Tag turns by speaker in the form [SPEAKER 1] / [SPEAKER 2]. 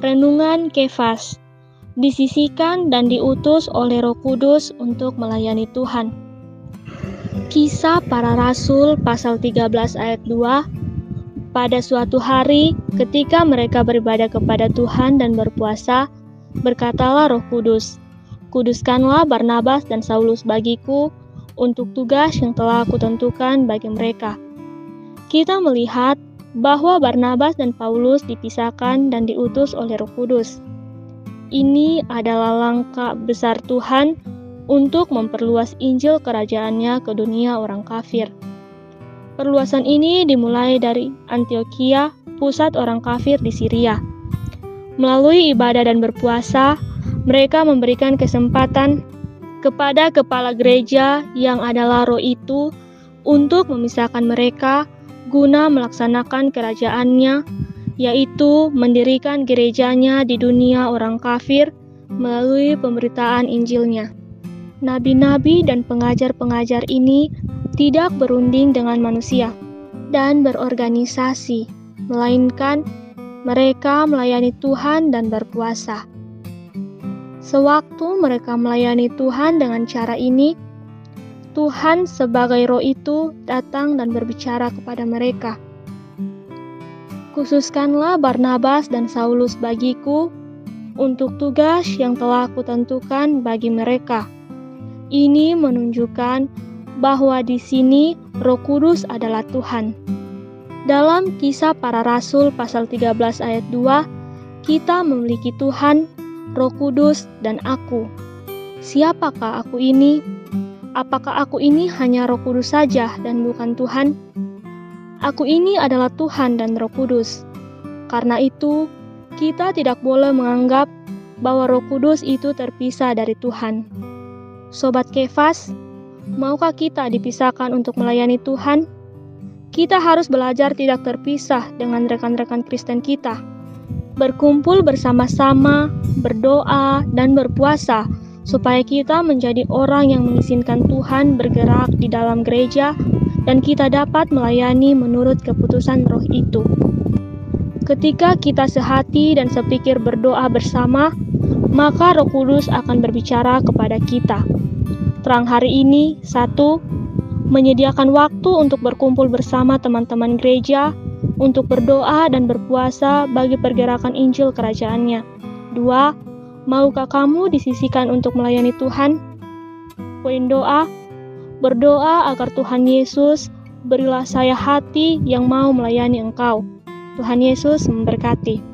[SPEAKER 1] Renungan Kefas disisikan dan diutus oleh Roh Kudus untuk melayani Tuhan. Kisah para Rasul pasal 13 ayat 2 Pada suatu hari ketika mereka beribadah kepada Tuhan dan berpuasa, berkatalah Roh Kudus, Kuduskanlah Barnabas dan Saulus bagiku untuk tugas yang telah aku tentukan bagi mereka. Kita melihat bahwa Barnabas dan Paulus dipisahkan dan diutus oleh Roh Kudus. Ini adalah langkah besar Tuhan untuk memperluas Injil kerajaannya ke dunia orang kafir. Perluasan ini dimulai dari Antioquia, pusat orang kafir di Syria. Melalui ibadah dan berpuasa, mereka memberikan kesempatan kepada kepala gereja yang adalah roh itu untuk memisahkan mereka guna melaksanakan kerajaannya, yaitu mendirikan gerejanya di dunia orang kafir melalui pemberitaan Injilnya. Nabi-nabi dan pengajar-pengajar ini tidak berunding dengan manusia dan berorganisasi, melainkan mereka melayani Tuhan dan berpuasa. Sewaktu mereka melayani Tuhan dengan cara ini, Tuhan sebagai roh itu datang dan berbicara kepada mereka. Khususkanlah Barnabas dan Saulus bagiku untuk tugas yang telah kutentukan bagi mereka. Ini menunjukkan bahwa di sini Roh Kudus adalah Tuhan. Dalam kisah para rasul pasal 13 ayat 2, kita memiliki Tuhan, Roh Kudus, dan aku. Siapakah aku ini? Apakah aku ini hanya Roh Kudus saja dan bukan Tuhan? Aku ini adalah Tuhan dan Roh Kudus. Karena itu, kita tidak boleh menganggap bahwa Roh Kudus itu terpisah dari Tuhan. Sobat Kefas, maukah kita dipisahkan untuk melayani Tuhan? Kita harus belajar tidak terpisah dengan rekan-rekan Kristen kita. Berkumpul bersama-sama, berdoa, dan berpuasa supaya kita menjadi orang yang mengizinkan Tuhan bergerak di dalam gereja dan kita dapat melayani menurut keputusan roh itu. Ketika kita sehati dan sepikir berdoa bersama, maka roh kudus akan berbicara kepada kita. Terang hari ini, satu, menyediakan waktu untuk berkumpul bersama teman-teman gereja, untuk berdoa dan berpuasa bagi pergerakan Injil kerajaannya. Dua, Maukah kamu disisikan untuk melayani Tuhan? Poin doa, berdoa agar Tuhan Yesus berilah saya hati yang mau melayani Engkau. Tuhan Yesus memberkati.